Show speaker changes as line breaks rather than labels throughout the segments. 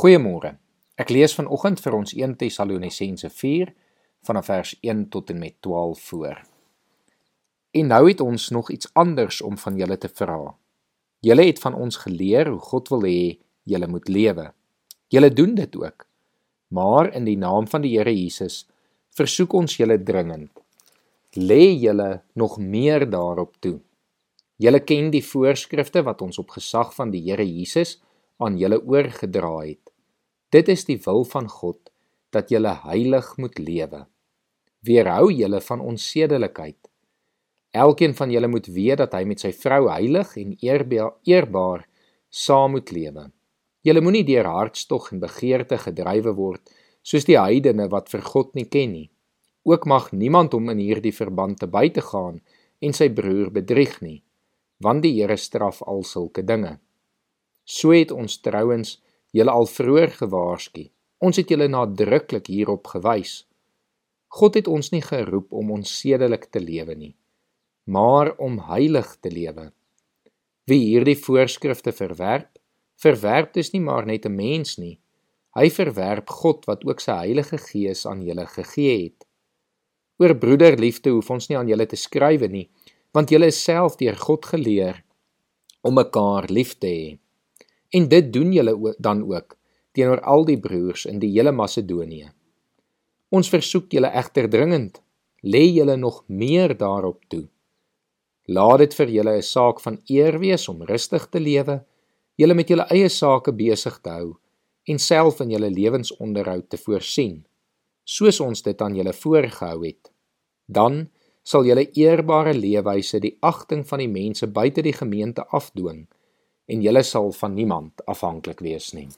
Goeiemôre. Ek lees vanoggend vir ons 1 Tessalonisense 4 vanaf vers 1 tot en met 12 voor. En nou het ons nog iets anders om van julle te vra. Julle het van ons geleer hoe God wil hê julle moet lewe. Julle doen dit ook. Maar in die naam van die Here Jesus versoek ons julle dringend. Lê julle nog meer daarop toe. Julle ken die voorskrifte wat ons op gesag van die Here Jesus aan julle oorgedra het. Dit is die wil van God dat julle heilig moet lewe. Weerhou julle van onsedelikheid. Elkeen van julle moet weet dat hy met sy vrou heilig en eerbaar saam moet lewe. Julle moenie deur hartstog en begeerte gedrywe word soos die heidene wat vir God nie ken nie. Ook mag niemand hom in hierdie verband te buite gaan en sy broer bedrieg nie, want die Here straf al sulke dinge. So het ons trouens julle al vroeër gewaarsku. Ons het julle nadruklik hierop gewys. God het ons nie geroep om onsedelik te lewe nie, maar om heilig te lewe. Wie hierdie voorskrifte verwerp, verwerp dus nie maar net 'n mens nie. Hy verwerp God wat ook sy Heilige Gees aan julle gegee het. Oor broederliefde hoef ons nie aan julle te skrywe nie, want julle is self deur God geleer om mekaar lief te hê. En dit doen julle dan ook teenoor al die broers in die hele Macedonië. Ons versoek julle egter dringend, lê julle nog meer daarop toe. Laat dit vir julle 'n saak van eer wees om rustig te lewe, julle met julle eie sake besig te hou en self in julle lewensonderhoud te voorsien, soos ons dit aan julle voorgehou het. Dan sal julle eerbare leefwyse die agting van die mense buite die gemeente afdwing en julle sal van niemand afhanklik wees nie.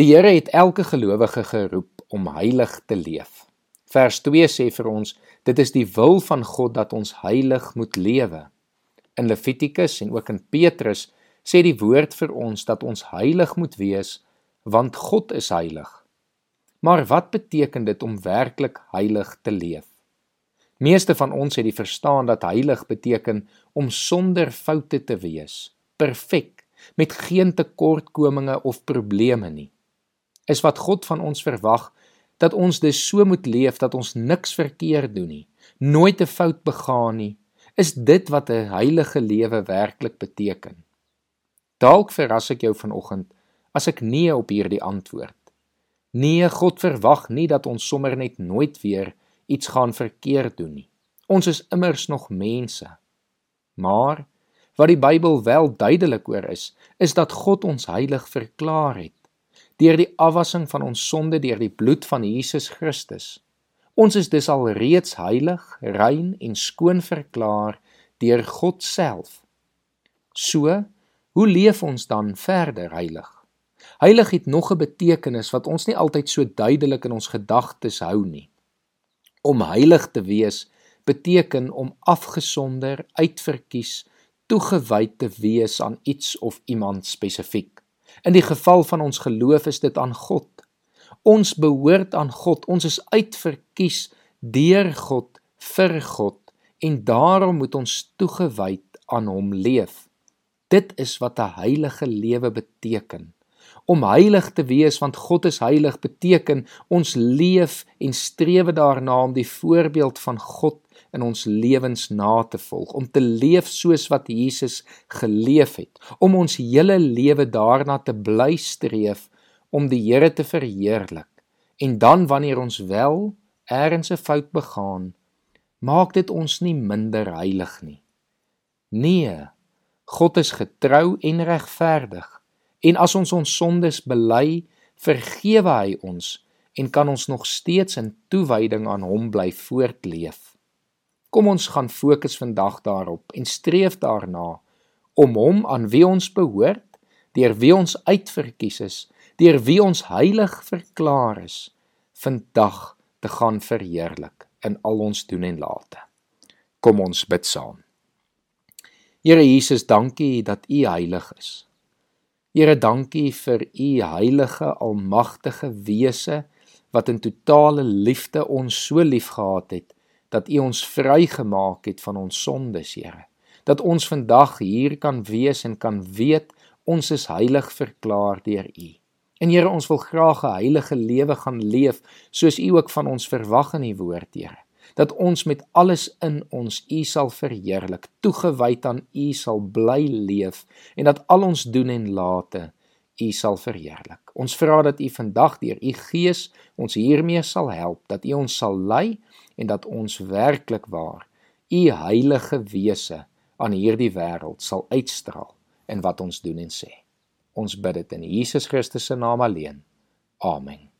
Die Here het elke gelowige geroep om heilig te leef. Vers 2 sê vir ons, dit is die wil van God dat ons heilig moet lewe. In Levitikus en ook in Petrus sê die woord vir ons dat ons heilig moet wees want God is heilig. Maar wat beteken dit om werklik heilig te leef? Meeste van ons het die verstaan dat heilig beteken om sonder foute te wees, perfek, met geen tekortkominge of probleme nie. Is wat God van ons verwag dat ons dus so moet leef dat ons niks verkeerd doen nie, nooit 'n fout begaan nie. Is dit wat 'n heilige lewe werklik beteken? Dalk verras ek jou vanoggend as ek nee op hierdie antwoord. Nee, God verwag nie dat ons sommer net nooit weer iets gaan verkeerd doen nie. Ons is immers nog mense. Maar Wat die Bybel wel duidelik oor is, is dat God ons heilig verklaar het deur die afwassing van ons sonde deur die bloed van Jesus Christus. Ons is dus al reeds heilig, rein en skoon verklaar deur God self. So, hoe leef ons dan verder heilig? Heilig het nog 'n betekenis wat ons nie altyd so duidelik in ons gedagtes hou nie. Om heilig te wees beteken om afgesonder, uitverkies, toegewy te wees aan iets of iemand spesifiek. In die geval van ons geloof is dit aan God. Ons behoort aan God. Ons is uitverkies deur God vir God en daarom moet ons toegewy aan hom leef. Dit is wat 'n heilige lewe beteken. Om heilig te wees want God is heilig beteken ons leef en streef daarna om die voorbeeld van God in ons lewens na te volg, om te leef soos wat Jesus geleef het, om ons hele lewe daarna te bly streef om die Here te verheerlik. En dan wanneer ons wel ergens 'n fout begaan, maak dit ons nie minder heilig nie. Nee, God is getrou en regverdig. En as ons ons sondes bely, vergewe hy ons en kan ons nog steeds in toewyding aan hom bly voortleef. Kom ons gaan fokus vandag daarop en streef daarna om hom aan wie ons behoort, deur wie ons uitverkies is, deur wie ons heilig verklaar is, vandag te gaan verheerlik in al ons doen en late. Kom ons bid saam. Here Jesus, dankie dat U heilig is. Here, dankie vir U heilige, almagtige wese wat in totale liefde ons so liefgehad het dat U ons vrygemaak het van ons sondes, Here. Dat ons vandag hier kan wees en kan weet ons is heilig verklaar deur U. En Here, ons wil graag 'n heilige lewe gaan leef soos U ook van ons verwag in U woord, Here. Dat ons met alles in ons U sal verheerlik, toegewyd aan U sal bly leef en dat al ons doen en late U sal verheerlik. Ons vra dat U vandag deur U Gees ons hiermee sal help, dat U ons sal lei en dat ons werklik waar U heilige wese aan hierdie wêreld sal uitstraal in wat ons doen en sê. Ons bid dit in Jesus Christus se naam alleen. Amen.